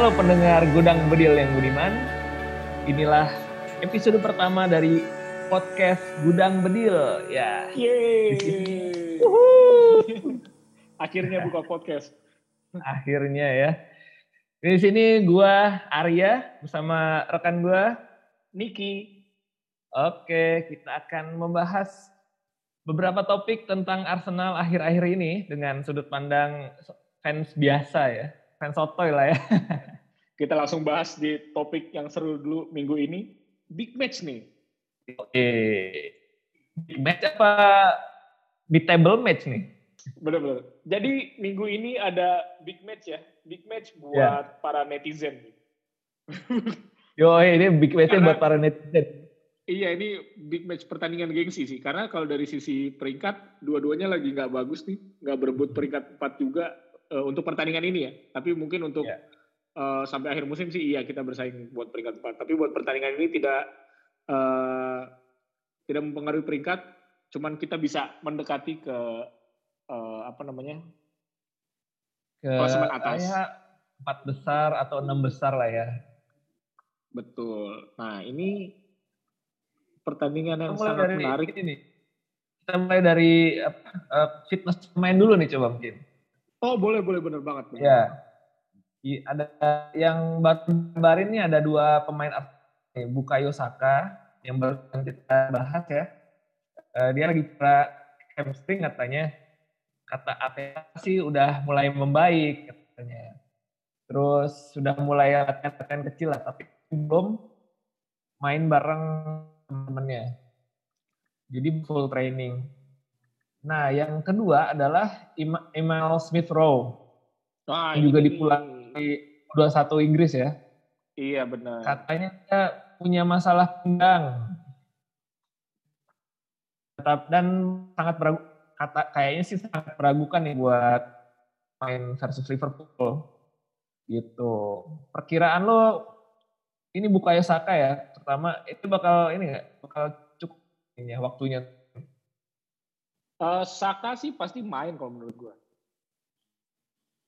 Halo pendengar Gudang Bedil yang budiman. Inilah episode pertama dari podcast Gudang Bedil. Ya. Yeay. Akhirnya buka podcast. Akhirnya ya. Di sini gua Arya bersama rekan gua Niki. Oke, kita akan membahas beberapa topik tentang Arsenal akhir-akhir ini dengan sudut pandang fans biasa ya. Fans sotoy lah ya. Kita langsung bahas di topik yang seru dulu minggu ini. Big match nih. Oke. Big match apa di table match nih? Bener-bener. Jadi minggu ini ada big match ya. Big match buat Ya. para netizen. Yo, ini big match Karena- buat para netizen. Iya ini big match pertandingan gengsi sih. Karena kalau dari sisi peringkat, dua-duanya lagi nggak bagus nih. Nggak berebut peringkat 4 juga eh, untuk pertandingan ini ya. Tapi mungkin untuk Ya. eh, sampai akhir musim sih iya kita bersaing buat peringkat 4. Tapi buat pertandingan ini tidak eh, tidak mempengaruhi peringkat. Cuman kita bisa mendekati ke eh, apa namanya Ke Klasemen atas. kayak empat besar atau enam besar lah ya. betul. Nah ini pertandingan yang Kita mulai sangat dari menarik. ini. Kita mulai dari apa, eh, fitness pemain dulu nih coba mungkin. Oh boleh boleh bener banget. bener. Ya. Ada yang baru nih ada dua pemain Bukayo Saka yang baru kita bahas ya. Eh, dia lagi cedera hamstring katanya. Kata Ateta sih udah mulai membaik katanya. Terus sudah mulai latihan-latihan kecil lah, tapi belum main bareng temennya. Jadi full training. Nah, yang kedua adalah Emil Smith Rowe Wah, Yang juga dipulang. di 21 Inggris ya. Iya benar. Katanya dia punya masalah pinggang. Tetap dan sangat beragu, kata kayaknya sih sangat meragukan nih buat main versus Liverpool. Gitu. Perkiraan lo ini Bukayo Saka ya, pertama itu bakal ini nggak bakal cukup ini ya, waktunya. Eh, Saka sih pasti main kalau menurut gua.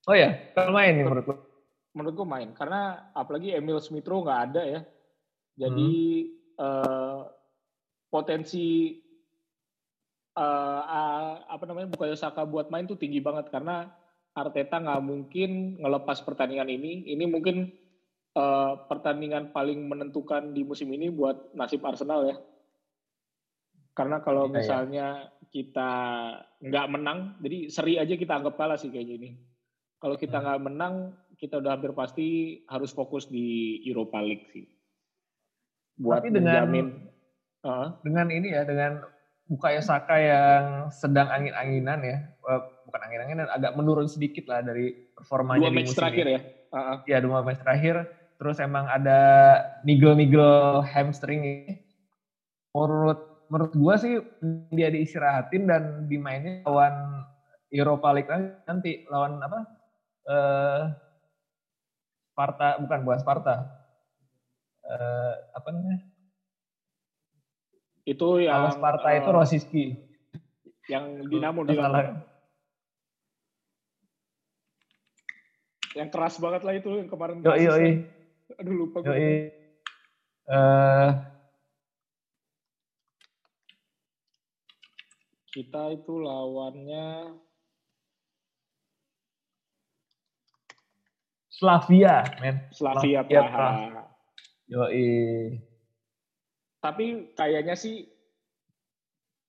Oh ya, kalau main nih menurut lo. Menurut gua main karena apalagi Emil Smith Rowe nggak ada ya. Jadi eh, potensi eh, ah, apa namanya Bukayo Saka buat main tuh tinggi banget karena Arteta nggak mungkin ngelepas pertandingan ini. Ini mungkin eh, pertandingan paling menentukan di musim ini buat nasib Arsenal ya. Karena kalau iya. misalnya kita nggak menang, jadi seri aja kita anggap kalah sih kayak gini. Kalau kita Hmm. nggak menang, kita udah hampir pasti harus fokus di Europa League sih. Buat Tapi dengan- menjamin. Heeh. dengan ini ya dengan Bukayo Saka yang sedang angin-anginan ya eh, bukan angin-anginan agak menurun sedikit lah dari performanya dua di match musim terakhir ini. ya. Heeh. ya dua match terakhir terus emang ada nigel-nigel hamstring ini menurut menurut gua sih dia diistirahatin dan dimainin lawan Europa League nanti lawan apa eh Sparta bukan bukan Sparta eh apa namanya Itu yang kalau Sparta eh, itu Rosiski yang Dinamo Dinamo. Yang keras banget lah itu yang kemarin. Yoi, basisnya. yoi. Aduh lupa gue. Yoi. Eh, Kita itu lawannya Slavia, men. Slavia Slavia Praha. Yoi. Tapi kayaknya sih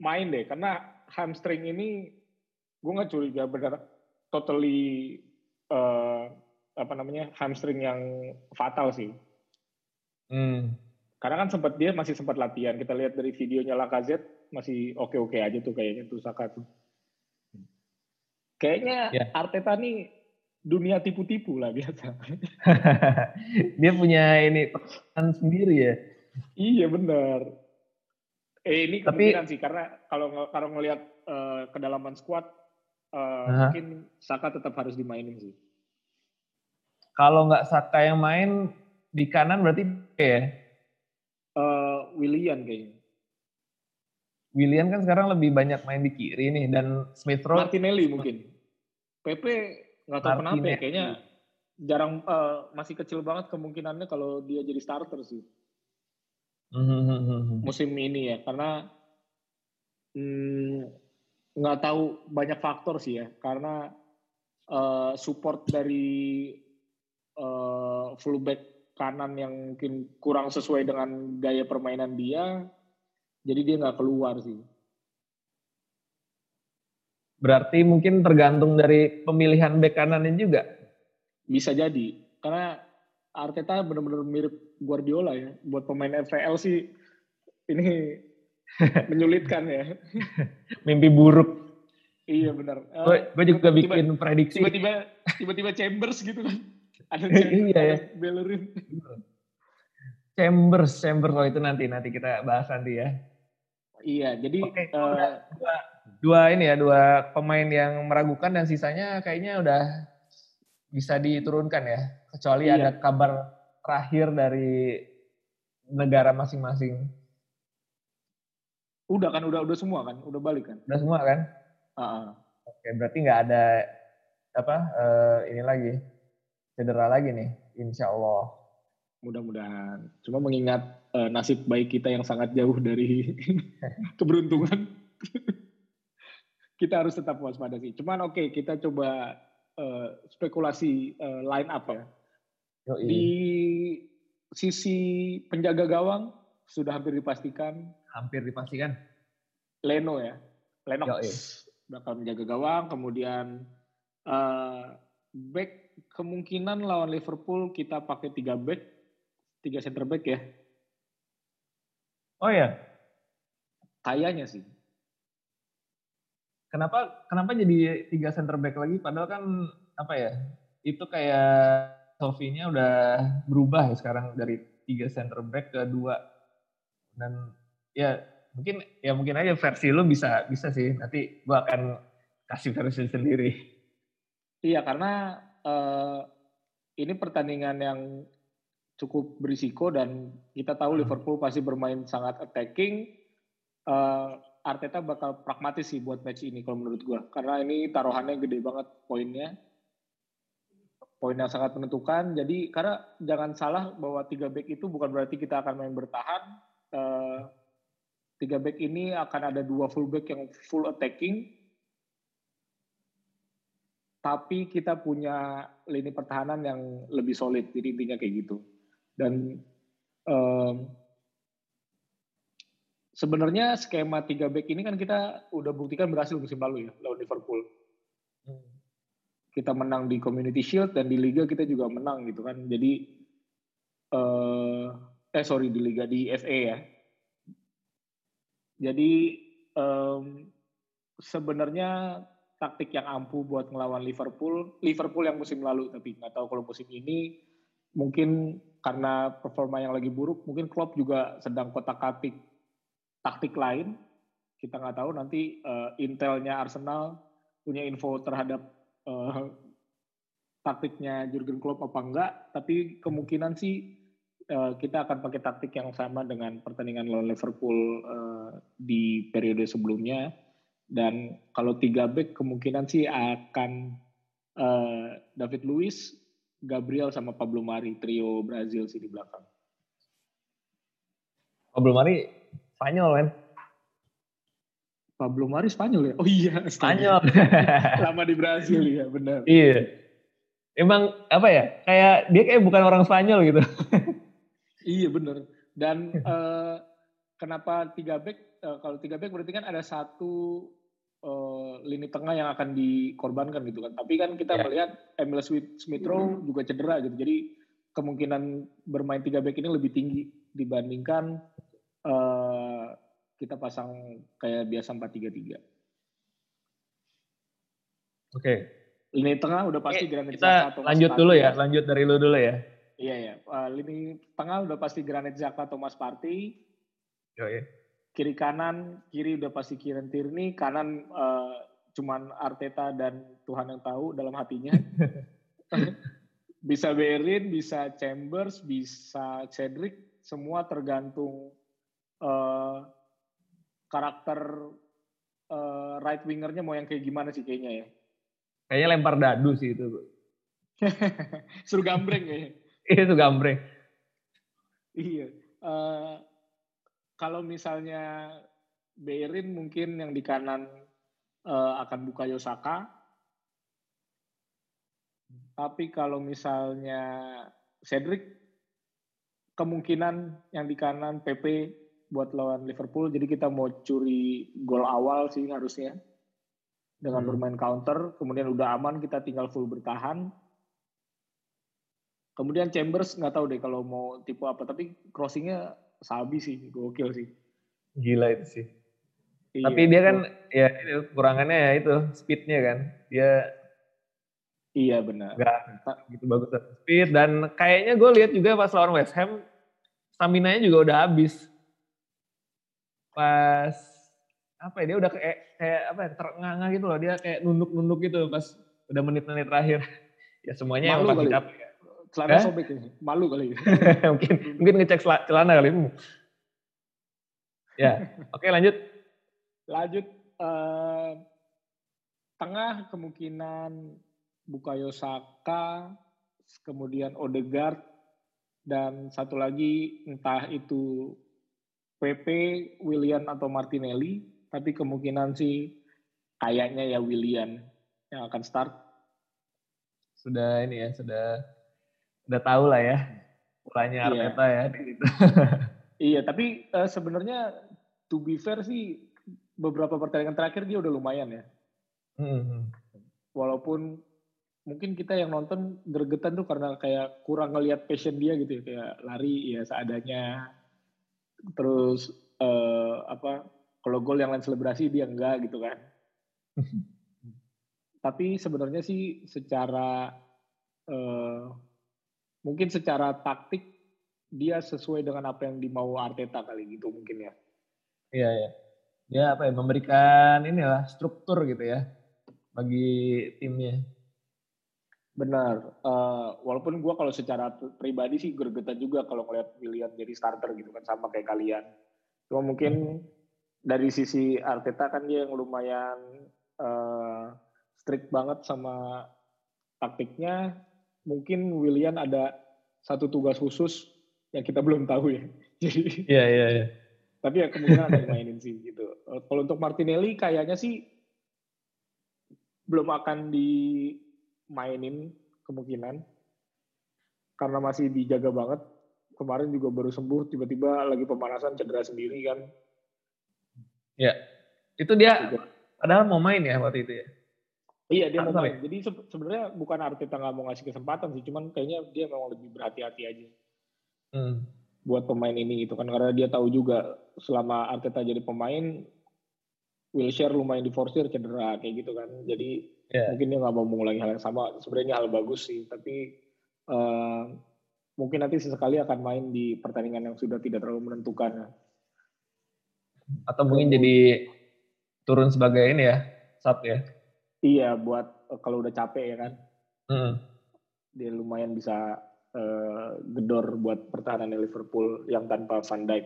main deh karena hamstring ini gue nggak curiga benar totally eh, apa namanya hamstring yang fatal sih. Hmm. Karena kan sempat dia masih sempat latihan. Kita lihat dari videonya Lacazette masih oke-oke aja tuh kayaknya tuh Saka tuh. Kayaknya Ya. Arteta nih dunia tipu-tipu lah biasa. Dia punya ini peran sendiri ya. iya benar. Eh ini Tapi- kemungkinan sih karena kalau kalau ngelihat eh, kedalaman squad eh, Aha. mungkin Saka tetap harus dimainin sih. Kalau nggak Saka yang main di kanan berarti ya. Eh, Willian kayaknya. William kan sekarang lebih banyak main di kiri nih dan Smith Rowe Martinelli mungkin. PP nggak tahu kenapa ya, kayaknya jarang uh, masih kecil banget kemungkinannya kalau dia jadi starter sih. Mhm. Musim ini ya, karena nggak mm, tahu banyak faktor sih ya, karena uh, support dari uh, fullback kanan yang mungkin kurang sesuai dengan gaya permainan dia, jadi dia nggak keluar sih. Berarti mungkin tergantung dari pemilihan bek kanannya juga. Bisa jadi. Karena Arteta benar-benar mirip Guardiola ya. Buat pemain FPL sih ini menyulitkan ya. Mimpi buruk. Iya benar. Gue juga tiba, bikin prediksi. Tiba-tiba tiba-tiba Chambers gitu kan. Ada iya ya. Bellerin. Chambers, Chambers kalau itu nanti nanti kita bahas nanti ya. Iya, jadi okay, uh, dua, dua ini ya dua pemain yang meragukan dan sisanya kayaknya udah bisa diturunkan ya, kecuali iya. ada kabar terakhir dari negara masing-masing. Udah kan, udah udah semua kan, udah balik kan? Udah semua kan? Uh -uh. Oke, berarti nggak ada apa uh, ini lagi cedera lagi nih, insya Allah. Mudah-mudahan. Cuma mengingat uh, nasib baik kita yang sangat jauh dari keberuntungan, kita harus tetap waspada sih. Cuman oke, okay, kita coba uh, spekulasi uh, line up ya. Yoi. Di sisi penjaga gawang sudah hampir dipastikan. Hampir dipastikan. Leno ya, Leno bakal menjaga gawang. Kemudian uh, back kemungkinan lawan Liverpool kita pakai tiga back tiga center back ya. Oh ya. Kayaknya sih. Kenapa kenapa jadi tiga center back lagi? Padahal kan apa ya? Itu kayak Sofinya udah berubah ya sekarang dari tiga center back ke dua. Dan ya mungkin ya mungkin aja versi lu bisa bisa sih. Nanti gua akan kasih versi sendiri. Iya karena uh, ini pertandingan yang cukup berisiko dan kita tahu hmm. Liverpool pasti bermain sangat attacking. Uh, Arteta bakal pragmatis sih buat match ini kalau menurut gue karena ini taruhannya gede banget poinnya. Poin yang sangat menentukan. Jadi karena jangan salah bahwa tiga back itu bukan berarti kita akan main bertahan uh, tiga back ini akan ada dua full back yang full attacking. Tapi kita punya lini pertahanan yang lebih solid. Jadi intinya kayak gitu dan um, sebenarnya skema tiga back ini kan kita udah buktikan berhasil musim lalu ya lawan Liverpool. Kita menang di Community Shield dan di Liga kita juga menang gitu kan. Jadi uh, eh sorry di Liga di FA ya. Jadi um, sebenarnya taktik yang ampuh buat ngelawan Liverpool, Liverpool yang musim lalu tapi nggak tahu kalau musim ini mungkin karena performa yang lagi buruk, mungkin Klopp juga sedang kotak-katik taktik lain. Kita nggak tahu nanti uh, intelnya Arsenal punya info terhadap uh, taktiknya Jurgen Klopp apa enggak, tapi kemungkinan sih uh, kita akan pakai taktik yang sama dengan pertandingan lawan Liverpool uh, di periode sebelumnya. Dan kalau tiga back kemungkinan sih akan uh, David Luiz, Gabriel sama Pablo Mari trio Brazil sih di belakang. Pablo Mari Spanyol kan? Pablo Mari Spanyol ya? Oh iya, Spanyol. Lama di Brazil ya, benar. Iya. Emang apa ya? Kayak dia kayak bukan orang Spanyol gitu. iya benar. Dan uh, kenapa tiga back? Uh, kalau tiga back berarti kan ada satu uh, lini tengah yang akan dikorbankan gitu kan. Tapi kan kita yeah. melihat Emil Smith Rowe juga cedera gitu. Jadi kemungkinan bermain tiga back ini lebih tinggi dibandingkan uh, kita pasang kayak biasa 4-3-3. Oke. Okay. Lini tengah udah pasti okay, Granit Xhaka atau lanjut dulu ya, lanjut dari lu dulu ya. Iya ya, uh, lini tengah udah pasti Granit Thomas Partey. Yo, ya kiri kanan kiri udah pasti Kieran Tierney kanan uh, cuman Arteta dan Tuhan yang tahu dalam hatinya bisa Berin bisa Chambers bisa Cedric semua tergantung uh, karakter uh, right wingernya mau yang kayak gimana sih kayaknya ya kayaknya lempar dadu sih itu Suruh gambreng ya. Iya, itu gambreng. Iya. Uh, kalau misalnya Beirin mungkin yang di kanan uh, akan buka Yosaka. Tapi kalau misalnya Cedric kemungkinan yang di kanan PP buat lawan Liverpool. Jadi kita mau curi gol awal sih harusnya dengan hmm. bermain counter. Kemudian udah aman kita tinggal full bertahan. Kemudian Chambers nggak tahu deh kalau mau tipe apa, tapi crossingnya sabi sih, gokil sih. Gila itu sih. Iya, tapi dia kan ya itu kurangannya ya itu speednya kan. Dia Iya benar. Gak gitu bagus speed dan kayaknya gue lihat juga pas lawan West Ham stamina nya juga udah habis. Pas apa ya dia udah kayak kayak apa ya terengah gitu loh dia kayak nunduk-nunduk gitu pas udah menit-menit terakhir. Ya semuanya Malu yang pasti capek. Celana eh? sobek ini. Malu kali. mungkin mungkin ngecek celana kali. Ya, oke lanjut. Lanjut uh, tengah kemungkinan Bukayo Saka, kemudian Odegaard, dan satu lagi entah itu PP, William atau Martinelli, tapi kemungkinan sih kayaknya ya William yang akan start. Sudah ini ya, sudah sudah tahu lah ya polanya iya. Arteta ya. iya, tapi uh, sebenarnya to be fair sih beberapa pertandingan terakhir dia udah lumayan ya. Mm -hmm. Walaupun mungkin kita yang nonton gregetan tuh karena kayak kurang ngelihat passion dia gitu ya kayak lari ya seadanya terus uh, apa kalau gol yang lain selebrasi dia enggak gitu kan tapi sebenarnya sih secara uh, mungkin secara taktik dia sesuai dengan apa yang dimau Arteta kali gitu mungkin ya iya ya dia apa ya memberikan inilah struktur gitu ya bagi timnya Benar. Uh, walaupun gue kalau secara pribadi sih gergetan juga kalau ngeliat William jadi starter gitu kan sama kayak kalian. Cuma mungkin hmm. dari sisi Arteta kan dia yang lumayan uh, strict banget sama taktiknya. Mungkin William ada satu tugas khusus yang kita belum tahu ya. Jadi. Iya iya iya. Tapi ya kemungkinan ada mainin sih gitu. Kalau untuk Martinelli kayaknya sih belum akan di mainin kemungkinan karena masih dijaga banget. Kemarin juga baru sembuh, tiba-tiba lagi pemanasan cedera sendiri kan. Ya, itu dia padahal mau main ya waktu itu ya. Iya dia mau main. Jadi sebenarnya bukan Arteta nggak mau ngasih kesempatan sih, cuman kayaknya dia memang lebih berhati-hati aja. Hmm. Buat pemain ini itu kan karena dia tahu juga selama Arteta jadi pemain Wilshere lumayan diforsir cedera kayak gitu kan. Jadi yeah. mungkin dia nggak mau mengulangi hal yang sama sebenarnya hal bagus sih tapi uh, mungkin nanti sesekali akan main di pertandingan yang sudah tidak terlalu menentukan atau mungkin jadi turun sebagai ini ya sub ya iya buat uh, kalau udah capek ya kan mm. dia lumayan bisa uh, gedor buat pertahanan Liverpool yang tanpa Van Dijk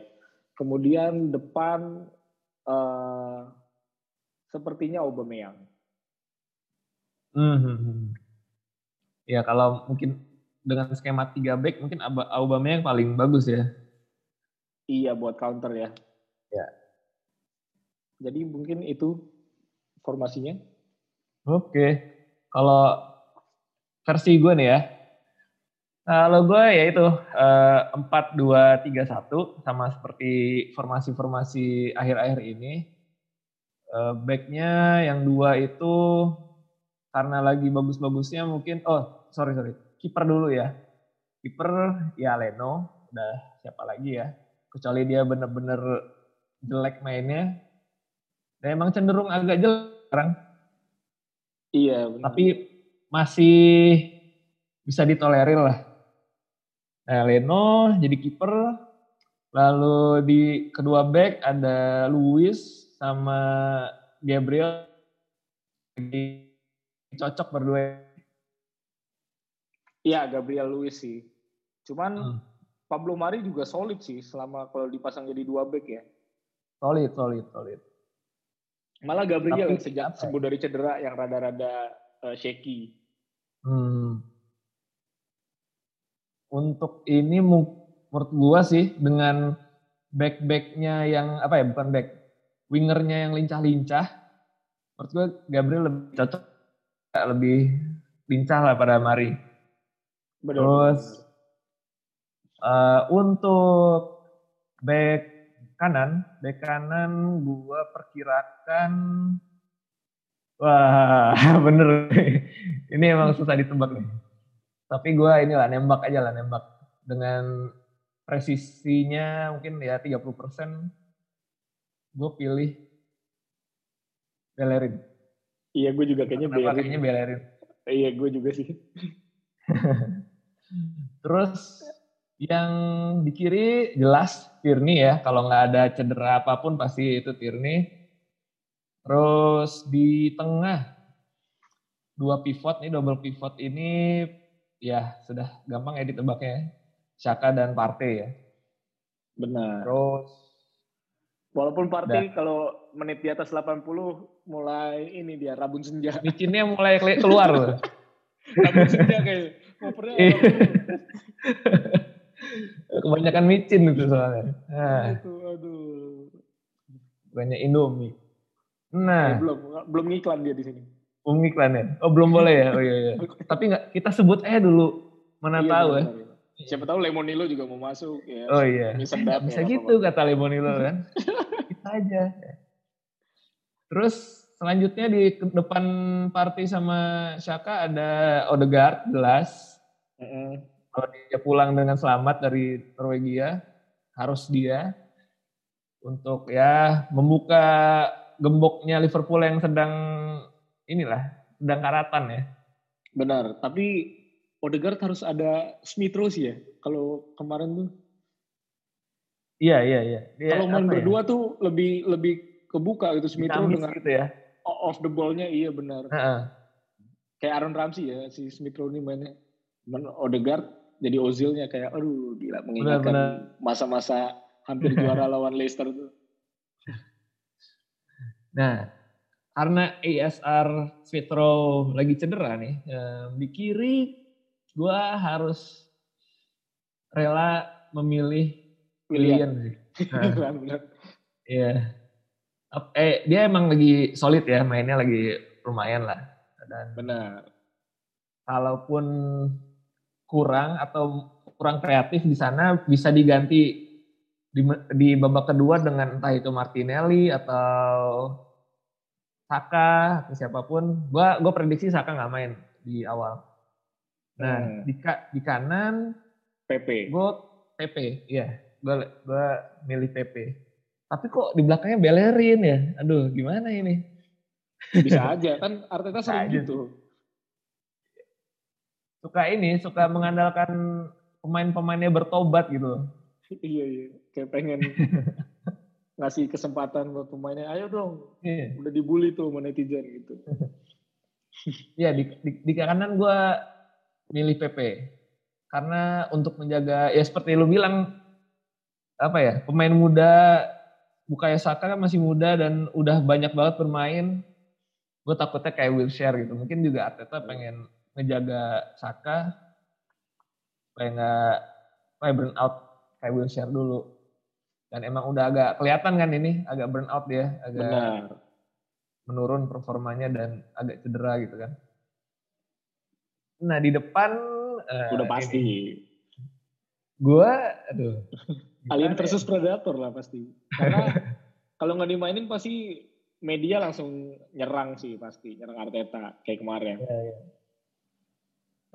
kemudian depan uh, sepertinya Aubameyang Hmm, hmm, hmm. Ya kalau mungkin dengan skema 3 back mungkin Aubameyang yang paling bagus ya. Iya buat counter ya. Ya. Jadi mungkin itu formasinya. Oke. Kalau versi gue nih ya. Kalau gue ya itu eh, empat dua tiga satu sama seperti formasi-formasi akhir-akhir ini. Uh, backnya yang dua itu karena lagi bagus-bagusnya mungkin oh sorry sorry kiper dulu ya kiper ya Leno udah siapa lagi ya kecuali dia bener-bener jelek mainnya dan emang cenderung agak jelek sekarang iya benar. tapi masih bisa ditolerir lah nah Leno jadi kiper lalu di kedua back ada Luis sama Gabriel cocok berdua. Iya, Gabriel Luiz sih. Cuman hmm. Pablo Mari juga solid sih selama kalau dipasang jadi dua back ya. Solid, solid, solid. Malah Gabriel Tapi, sejak sembuh ya? dari cedera yang rada-rada uh, shaky. Hmm. untuk ini menurut gua sih dengan back-backnya yang apa ya bukan back wingernya yang lincah-lincah menurut gua Gabriel lebih cocok lebih lincah lah pada Mari. Terus uh, untuk back kanan, back kanan gua perkirakan wah bener ini emang susah ditebak nih. Tapi gua inilah nembak aja lah nembak dengan presisinya mungkin ya 30 persen. Gue pilih Bellerin. Iya, gue juga kayaknya Bellerin. Kayaknya Bellerin. Iya, gue juga sih. Terus yang di kiri jelas Tierney ya. Kalau nggak ada cedera apa pun pasti itu Tierney. Terus di tengah dua pivot nih double pivot ini ya sudah gampang ya ditebaknya. Saka dan Partey ya. Benar. Terus walaupun Partey kalau menit di atas 80 mulai ini dia rabun senja. Micinnya mulai keluar loh. rabun senja kayak ngopernya. Iya. Kebanyakan micin itu soalnya. Nah. Itu, aduh. Banyak Indomie. Nah. Eh, belum belum ngiklan dia di sini. Belum ngiklan ya? Oh belum boleh ya? Oh iya iya. Tapi nggak kita sebut eh dulu. Mana iya, tahu ya. Siapa tahu Lemonilo juga mau masuk ya. Oh iya. Bisa ya, gitu kata Lemonilo kan. kita aja. Terus selanjutnya di depan party sama Shaka ada Odegaard jelas. Mm -hmm. Kalau dia pulang dengan selamat dari Norwegia, harus dia untuk ya membuka gemboknya Liverpool yang sedang inilah sedang karatan ya. Benar, tapi Odegaard harus ada Smith sih ya. Kalau kemarin tuh. Iya iya iya. Kalau main berdua ya? tuh lebih lebih kebuka gitu Smith Rowe dengan gitu ya. Off the ball-nya iya benar. Uh -uh. Kayak Aaron Ramsey ya si Smith Rowe ini mainnya. Odegaard jadi Ozilnya kayak aduh gila mengingatkan masa-masa hampir juara lawan Leicester tuh. Nah, karena ASR Fitro lagi cedera nih, di kiri gue harus rela memilih William sih. Nah, Iya. Eh dia emang lagi solid ya mainnya lagi lumayan lah. Dan benar. Kalaupun kurang atau kurang kreatif di sana bisa diganti di, di babak kedua dengan entah itu Martinelli atau Saka atau siapa pun. Gua gue prediksi Saka nggak main di awal. Nah hmm. di di kanan PP. Gue PP, iya. Gue gue milih PP. Tapi kok di belakangnya Bellerin ya? Aduh, gimana ini? Bisa aja kan Arteta sering gitu suka ini suka mengandalkan pemain-pemainnya bertobat gitu iya iya. Kayak pengen ngasih kesempatan buat pemainnya ayo dong. Iya. udah dibully tuh sama netizen gitu. Iya di, di, di kanan gue milih PP karena untuk menjaga ya seperti lu bilang apa ya pemain muda Bukayo Saka kan masih muda dan udah banyak banget bermain. Gue takutnya kayak Wilshere gitu. Mungkin juga Arteta pengen ngejaga Saka supaya nggak supaya burn out kayak Wilshere dulu. Dan emang udah agak kelihatan kan ini, agak burn out dia, agak Benar. menurun performanya dan agak cedera gitu kan. Nah di depan uh, udah pasti. Gue, aduh. Alien versus ya? Predator lah pasti. Karena kalau nggak dimainin pasti media langsung nyerang sih pasti, nyerang Arteta kayak kemarin. Ya, ya.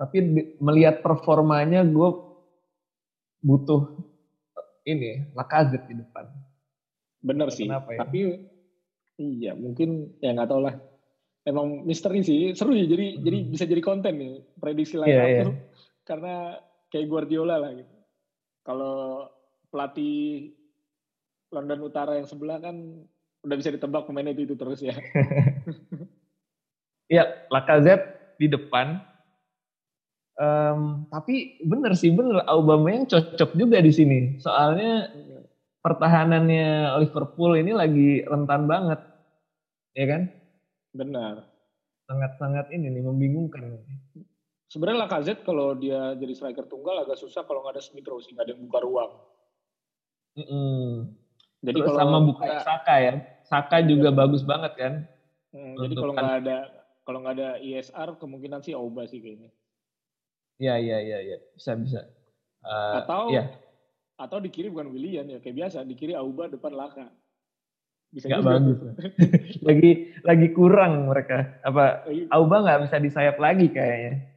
Tapi melihat performanya gue butuh ini Lakazet di depan. Bener sih. Kenapa ya? Tapi iya mungkin ya nggak tau lah. Emang misteri sih seru ya jadi hmm. jadi bisa jadi konten nih prediksi lain yeah, yeah. karena kayak Guardiola lah gitu. Kalau pelatih London Utara yang sebelah kan udah bisa ditebak pemainnya itu itu terus ya. Iya, Lakazet di depan, Um, tapi bener sih bener Aubameyang cocok juga di sini. Soalnya pertahanannya Liverpool ini lagi rentan banget, ya kan? Benar. Sangat-sangat ini nih membingungkan. Sebenarnya Lacazette kalau dia jadi striker tunggal agak susah kalau nggak ada Smith Rowe sih, nggak ada yang buka ruang. Mm -hmm. Jadi Terus kalau sama buka Saka ya. Saka juga bagus banget kan. Hmm, jadi kalau nggak ada kalau nggak ada ISR kemungkinan sih Auba sih kayaknya. Iya iya iya iya bisa bisa. Uh, atau ya. atau di kiri bukan William ya kayak biasa di kiri Auba depan Laka. Bisa gak bagus. lagi lagi kurang mereka. Apa iya. Auba nggak bisa disayap lagi kayaknya.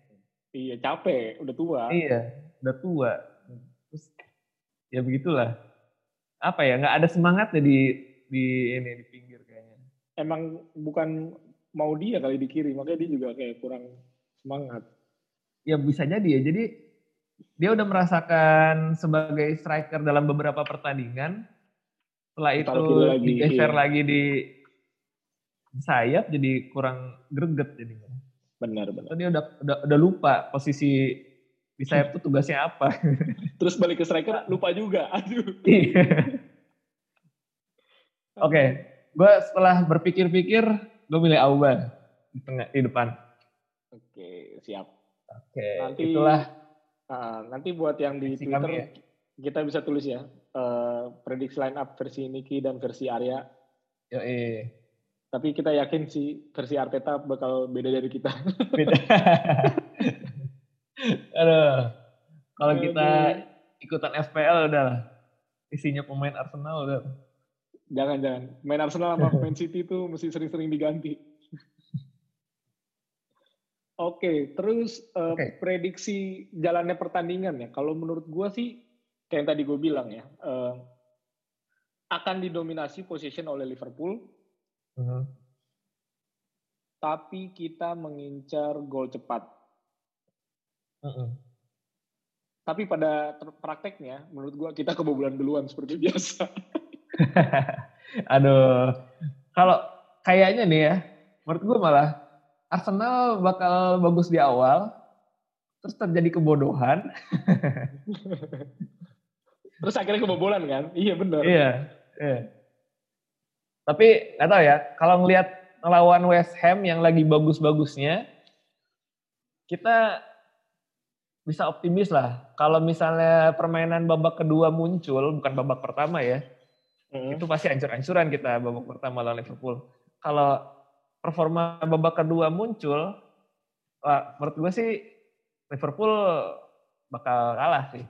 Iya capek, udah tua. Iya, udah tua. Terus ya begitulah. Apa ya? Nggak ada semangatnya di di ini di pinggir kayaknya. Emang bukan mau dia kali di kiri, makanya dia juga kayak kurang semangat. Ya bisa jadi ya. Jadi dia udah merasakan sebagai striker dalam beberapa pertandingan. Setelah itu lagi, digeser iya. lagi di sayap jadi kurang greget jadinya. Benar, benar. Dia udah, udah udah lupa posisi di sayap itu tugasnya apa. Terus balik ke striker lupa juga. Aduh. Iya. Oke, okay. gue setelah berpikir-pikir, gue milih Auba di tengah di depan. Oke, okay, siap. Oke, okay, nanti itulah. Uh, nanti buat yang di Twitter ya. kita bisa tulis ya uh, prediksi line up versi Niki dan versi Arya. Yo, eh. Tapi kita yakin sih versi Arteta bakal beda dari kita. Beda. Aduh. Kalau kita ikutan FPL udah isinya pemain Arsenal udah. Jangan jangan. Main Arsenal sama Man City itu mesti sering-sering diganti. Oke, okay, terus uh, eh, okay. prediksi jalannya pertandingan ya. Kalau menurut gue sih, kayak yang tadi gue bilang ya, uh, akan didominasi position oleh Liverpool hmm Tapi kita mengincar gol cepat. hmm Tapi pada prakteknya, menurut gua kita kebobolan duluan seperti biasa. Aduh, kalau kayaknya nih ya, menurut gua malah Arsenal bakal bagus di awal, terus terjadi kebodohan. terus akhirnya kebobolan kan? Iya benar. Iya. iya. Tapi nggak tahu ya, kalau ngelihat ngelawan West Ham yang lagi bagus-bagusnya, kita bisa optimis lah. Kalau misalnya permainan babak kedua muncul, bukan babak pertama ya, hmm. itu pasti ancur-ancuran kita babak pertama lawan Liverpool. Kalau performa babak kedua muncul, wah, menurut gue sih Liverpool bakal kalah sih.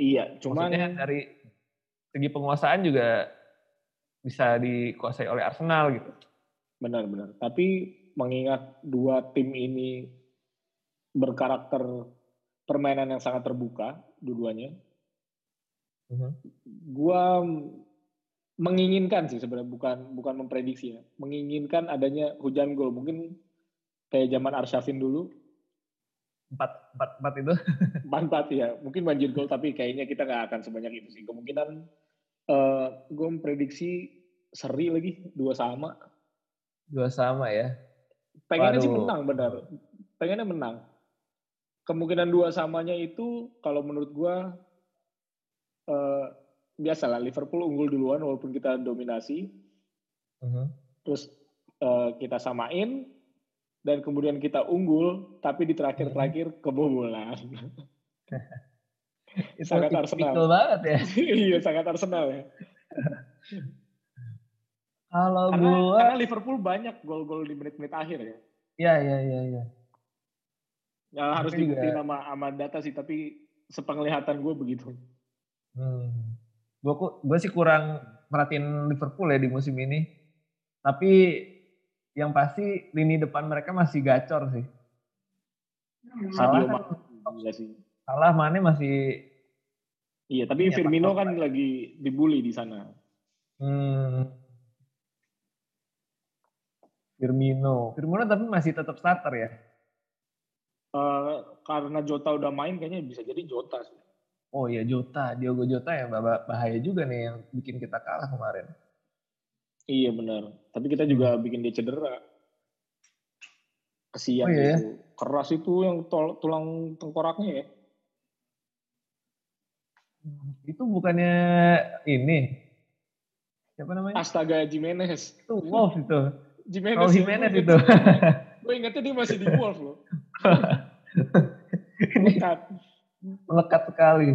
Iya, cuman Maksudnya dari segi penguasaan juga bisa dikuasai oleh Arsenal gitu. Benar-benar. Tapi mengingat dua tim ini berkarakter permainan yang sangat terbuka dua-duanya, uh-huh. gua menginginkan sih sebenarnya bukan bukan memprediksi ya, menginginkan adanya hujan gol mungkin kayak zaman Arsyafin dulu. Empat, empat, empat itu? Empat, empat ya. Mungkin banjir gol, tapi kayaknya kita nggak akan sebanyak itu sih. Kemungkinan uh, eh, gue memprediksi seri lagi dua sama. Dua sama ya. Pengennya Waduh. sih menang benar. Pengennya menang. Kemungkinan dua samanya itu kalau menurut gua eh, biasalah Liverpool unggul duluan walaupun kita dominasi. Uh -huh. Terus eh, kita samain dan kemudian kita unggul tapi di terakhir-terakhir kebobolan. sangat Arsenal. banget ya. iya, sangat Arsenal ya. Kalau karena, gua karena Liverpool banyak gol-gol di menit-menit akhir ya. Iya, iya, iya, iya. Ya harus dibuktiin sama, sama data sih, tapi sepenglihatan gue begitu. Hmm. Gue gue sih kurang merhatiin Liverpool ya di musim ini. Tapi yang pasti lini depan mereka masih gacor sih. Salah kan, sih. Salah mana masih Iya, tapi Firmino kan lagi dibully di sana. Hmm. Firmino. Firmino tapi masih tetap starter ya? Uh, karena Jota udah main kayaknya bisa jadi Jota sih. Oh iya Jota, Diogo Jota yang bahaya juga nih yang bikin kita kalah kemarin. Iya benar. Tapi kita juga bikin dia cedera. Kesian oh, iya. itu. Keras itu yang tol, tulang tengkoraknya ya. Itu bukannya ini. Siapa namanya? Astaga Jimenez. Itu Wolf itu. Jimenez. Oh Jimenez itu. gue Gue ingetnya dia masih di Wolf loh. Melekat. Melekat sekali.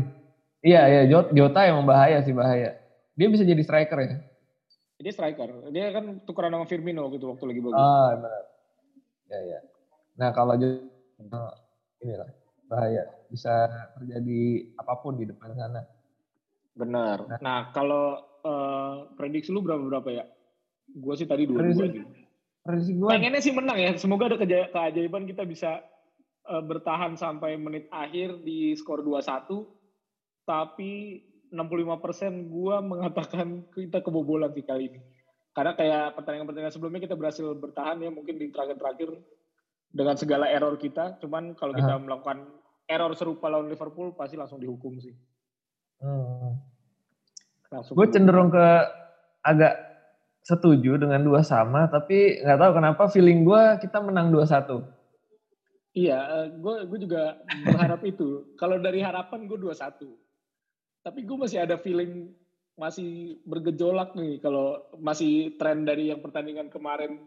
Iya, iya. Jota yang bahaya sih, bahaya. Dia bisa jadi striker ya? Dia striker. Dia kan tukeran sama Firmino gitu waktu lagi bagus. Ah, benar. Ya, ya. Nah, kalau Jota, inilah bahaya. Bisa terjadi apa pun di depan sana. Benar. Nah, nah kalau uh, prediksi lu berapa-berapa ya? Gue sih tadi dua dua gitu. Prediksi gue. Pengennya sih menang ya. Semoga ada keajaiban kita bisa uh, bertahan sampai menit akhir di skor 2-1. Tapi 65% gue mengatakan kita kebobolan sih kali ini. Karena kayak pertandingan-pertandingan sebelumnya kita berhasil bertahan ya mungkin di terakhir-terakhir dengan segala error kita. Cuman kalau kita uh melakukan error serupa lawan Liverpool pasti langsung dihukum sih. Hmm. Gue cenderung ke agak setuju dengan dua sama, tapi nggak tahu kenapa feeling gue kita menang dua satu. Iya, gue eh, gue juga berharap itu. Kalau dari harapan gue dua satu, tapi gue masih ada feeling masih bergejolak nih kalau masih tren dari yang pertandingan kemarin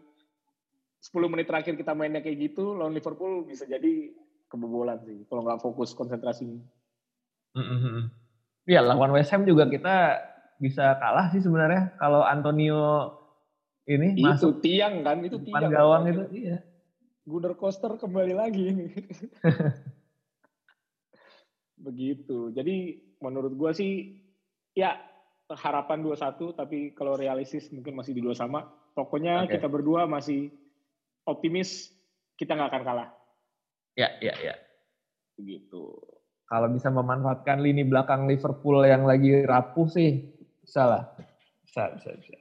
10 menit terakhir kita mainnya kayak gitu lawan Liverpool bisa jadi kebobolan sih kalau nggak fokus konsentrasinya. Mm -hmm. Ya lawan West Ham juga kita bisa kalah sih sebenarnya kalau Antonio ini itu masuk tiang kan itu tiang gawang kan? itu iya Gunnar Koster kembali lagi ini begitu jadi menurut gua sih ya harapan 2-1 tapi kalau realistis mungkin masih di dua sama pokoknya okay. kita berdua masih optimis kita nggak akan kalah ya ya ya begitu kalau bisa memanfaatkan lini belakang Liverpool yang lagi rapuh sih bisa lah. Bisa, bisa, bisa.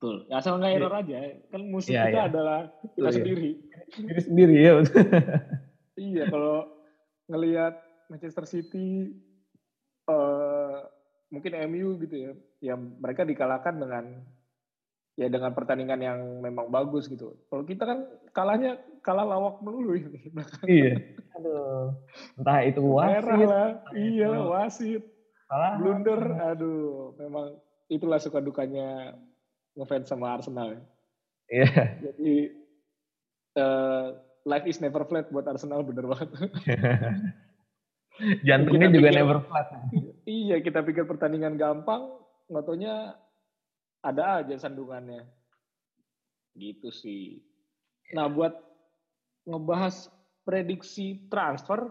Betul. Ya, asal nggak error aja. Kan musuh ya, kita ya. adalah kita Betul, sendiri. Diri sendiri ya. iya, kalau ngelihat Manchester City, uh, mungkin MU gitu ya, ya mereka dikalahkan dengan ya dengan pertandingan yang memang bagus gitu. Kalau kita kan kalahnya kalah lawak melulu ini. iya. Aduh. Entah itu wasit. Merah lah. Iya, wasit. Salah. Blunder, aduh, memang itulah suka dukanya ngefans sama Arsenal. Ya. Iya. Yeah. Jadi uh, life is never flat buat Arsenal bener banget. Jantungnya juga pikir, never flat. iya, kita pikir pertandingan gampang, nggak ada aja sandungannya. Gitu sih. Nah, buat ngebahas prediksi transfer,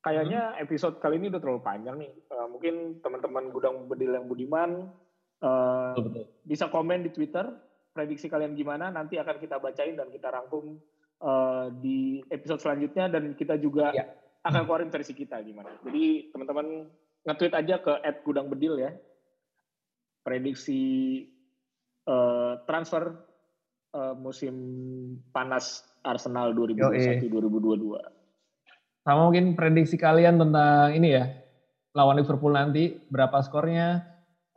kayaknya hmm. episode kali ini udah terlalu panjang nih. Uh, mungkin teman-teman gudang bedil yang budiman uh, betul, betul. bisa komen di Twitter prediksi kalian gimana. Nanti akan kita bacain dan kita rangkum uh, di episode selanjutnya dan kita juga ya. akan keluarin versi kita gimana. Jadi teman-teman nge-tweet aja ke @gudangbedil ya. Prediksi uh, transfer uh, musim panas Arsenal 2021-2022 sama mungkin prediksi kalian tentang ini ya, lawan Liverpool nanti, berapa skornya,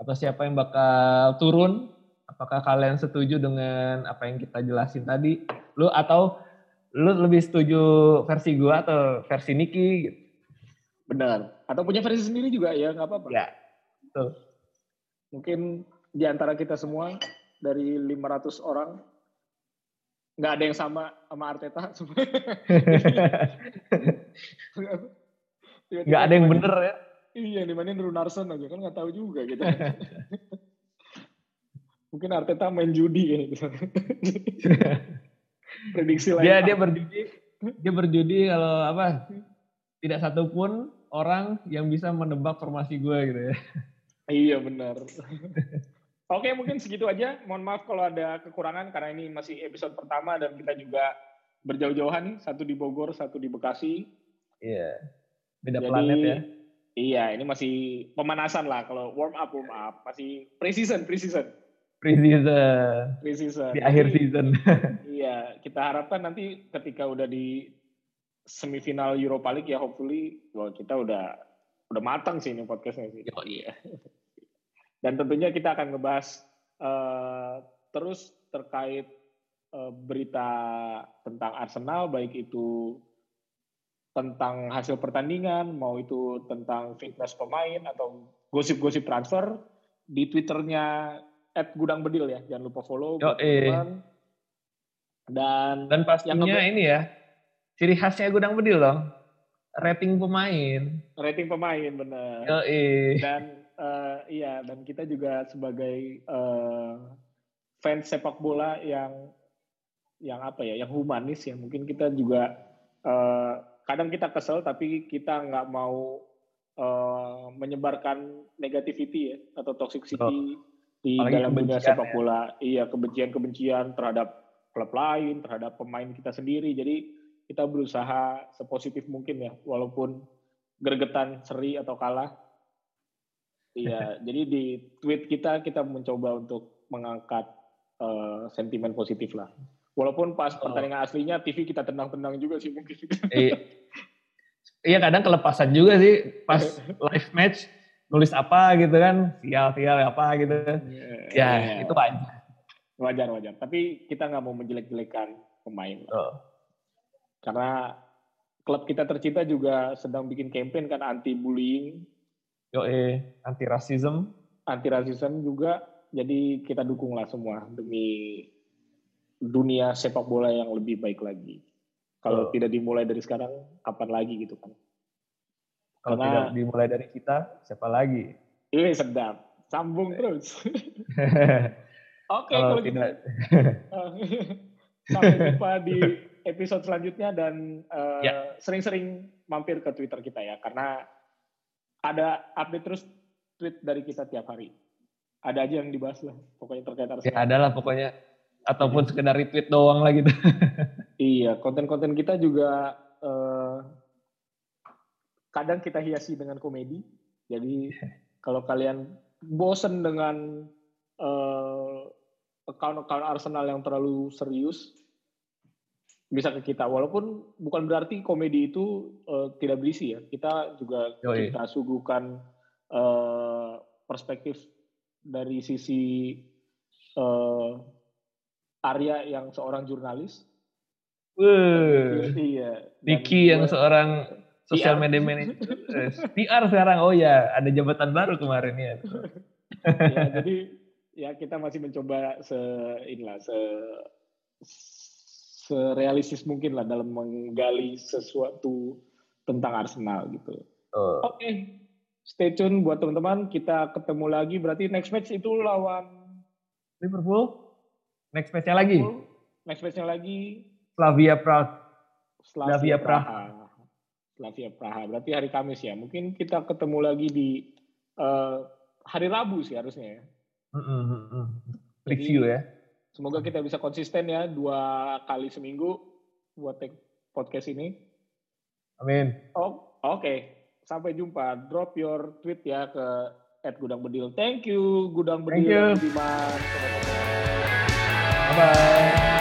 atau siapa yang bakal turun, apakah kalian setuju dengan apa yang kita jelasin tadi, lu atau lu lebih setuju versi gua atau versi Niki gitu. Benar. Atau punya versi sendiri juga ya, nggak apa-apa. Ya, tuh. Mungkin di antara kita semua, dari 500 orang, nggak ada yang sama sama Arteta nggak ada yang bener ya iya dimainin Runarsson aja kan nggak tahu juga gitu mungkin Arteta main judi ya gitu. prediksi lain dia dia berjudi dia berjudi kalau apa tidak satupun orang yang bisa menebak formasi gue gitu ya iya benar Oke, mungkin segitu aja. Mohon maaf kalau ada kekurangan karena ini masih episode pertama dan kita juga berjauh-jauhan nih, satu di Bogor, satu di Bekasi. Iya. Beda Jadi, planet ya. Iya, ini masih pemanasan lah kalau warm up warm up, masih pre-season, pre-season. Pre-season. Pre-season. Di akhir season. iya, kita harapkan nanti ketika udah di semifinal Europa League ya hopefully wah kita udah udah matang sih ini podcastnya sih. Oh iya. Dan tentunya kita akan ngebahas uh, terus terkait uh, berita tentang Arsenal, baik itu tentang hasil pertandingan, mau itu tentang fitness pemain atau gosip-gosip transfer di Twitternya at Gudang Bedil ya. Jangan lupa follow. Yo, eh. Dan dan pastinya ini ya ciri khasnya Gudang Bedil dong. Rating pemain. Rating pemain benar. Dan uh, iya dan kita juga sebagai uh, fans sepak bola yang yang apa ya, yang humanis ya. Mungkin kita juga uh, kadang kita kesel tapi kita nggak mau uh, menyebarkan negativity ya atau toxicity oh. di Apalagi dalam dunia sepak ya. bola. Iya kebencian-kebencian terhadap klub lain, terhadap pemain kita sendiri. Jadi kita berusaha sepositif mungkin ya, walaupun gergetan, seri atau kalah. Iya, jadi di tweet kita kita mencoba untuk mengangkat uh, sentimen positif lah. Walaupun pas oh. pertandingan aslinya TV kita tendang-tendang juga sih mungkin. Iya, iya kadang kelepasan juga sih pas live match nulis apa gitu kan, sial-sial apa gitu. Yeah, ya, yeah. itu wajar. Wajar, wajar. Tapi kita nggak mau menjelek-jelekan pemain. Oh karena klub kita tercinta juga sedang bikin campaign kan anti bullying. Yo eh, anti rasisme. Anti rasisme juga. Jadi kita dukunglah semua demi dunia sepak bola yang lebih baik lagi. Kalau oh. tidak dimulai dari sekarang, kapan lagi gitu kan? Kalau Karena, tidak dimulai dari kita, siapa lagi? Ini sedap. Sambung terus. Oke, okay, kalau gitu. tidak. Gitu. Sampai jumpa di episode selanjutnya dan uh, ya. sering-sering mampir ke Twitter kita ya karena ada update terus tweet dari kita tiap hari. Ada aja yang dibahas lah pokoknya terkait Arsenal. Ya ada lah pokoknya ataupun sekedar retweet doang lah gitu. iya, konten-konten kita juga uh, kadang kita hiasi dengan komedi. Jadi kalau kalian bosen dengan uh, account-account Arsenal yang terlalu serius, bisa ke kita walaupun bukan berarti komedi itu uh, tidak berisi ya kita juga Yoi. kita suguhkan uh, perspektif dari sisi uh, Arya yang seorang jurnalis Wuh, iya Diki yang seorang sosial media manager PR sekarang oh ya ada jabatan baru kemarin ya ya jadi ya kita masih mencoba se inilah se serealistis mungkin lah dalam menggali sesuatu tentang Arsenal gitu. Uh. Oke, okay. stay tune buat teman-teman. Kita ketemu lagi. Berarti next match itu lawan Liverpool. Next matchnya lagi. Next matchnya lagi. Slavia Praha. Slavia Praha. Slavia Praha. Berarti hari Kamis ya. Mungkin kita ketemu lagi di uh, hari Rabu sih harusnya ya. Mm -hmm. Review ya. Semoga kita bisa konsisten ya dua kali seminggu buat take podcast ini. Amin. Oh, oke. Okay. Sampai jumpa. Drop your tweet ya ke at Gudang Bedil. Thank you Gudang Bedil. Thank you. Bye.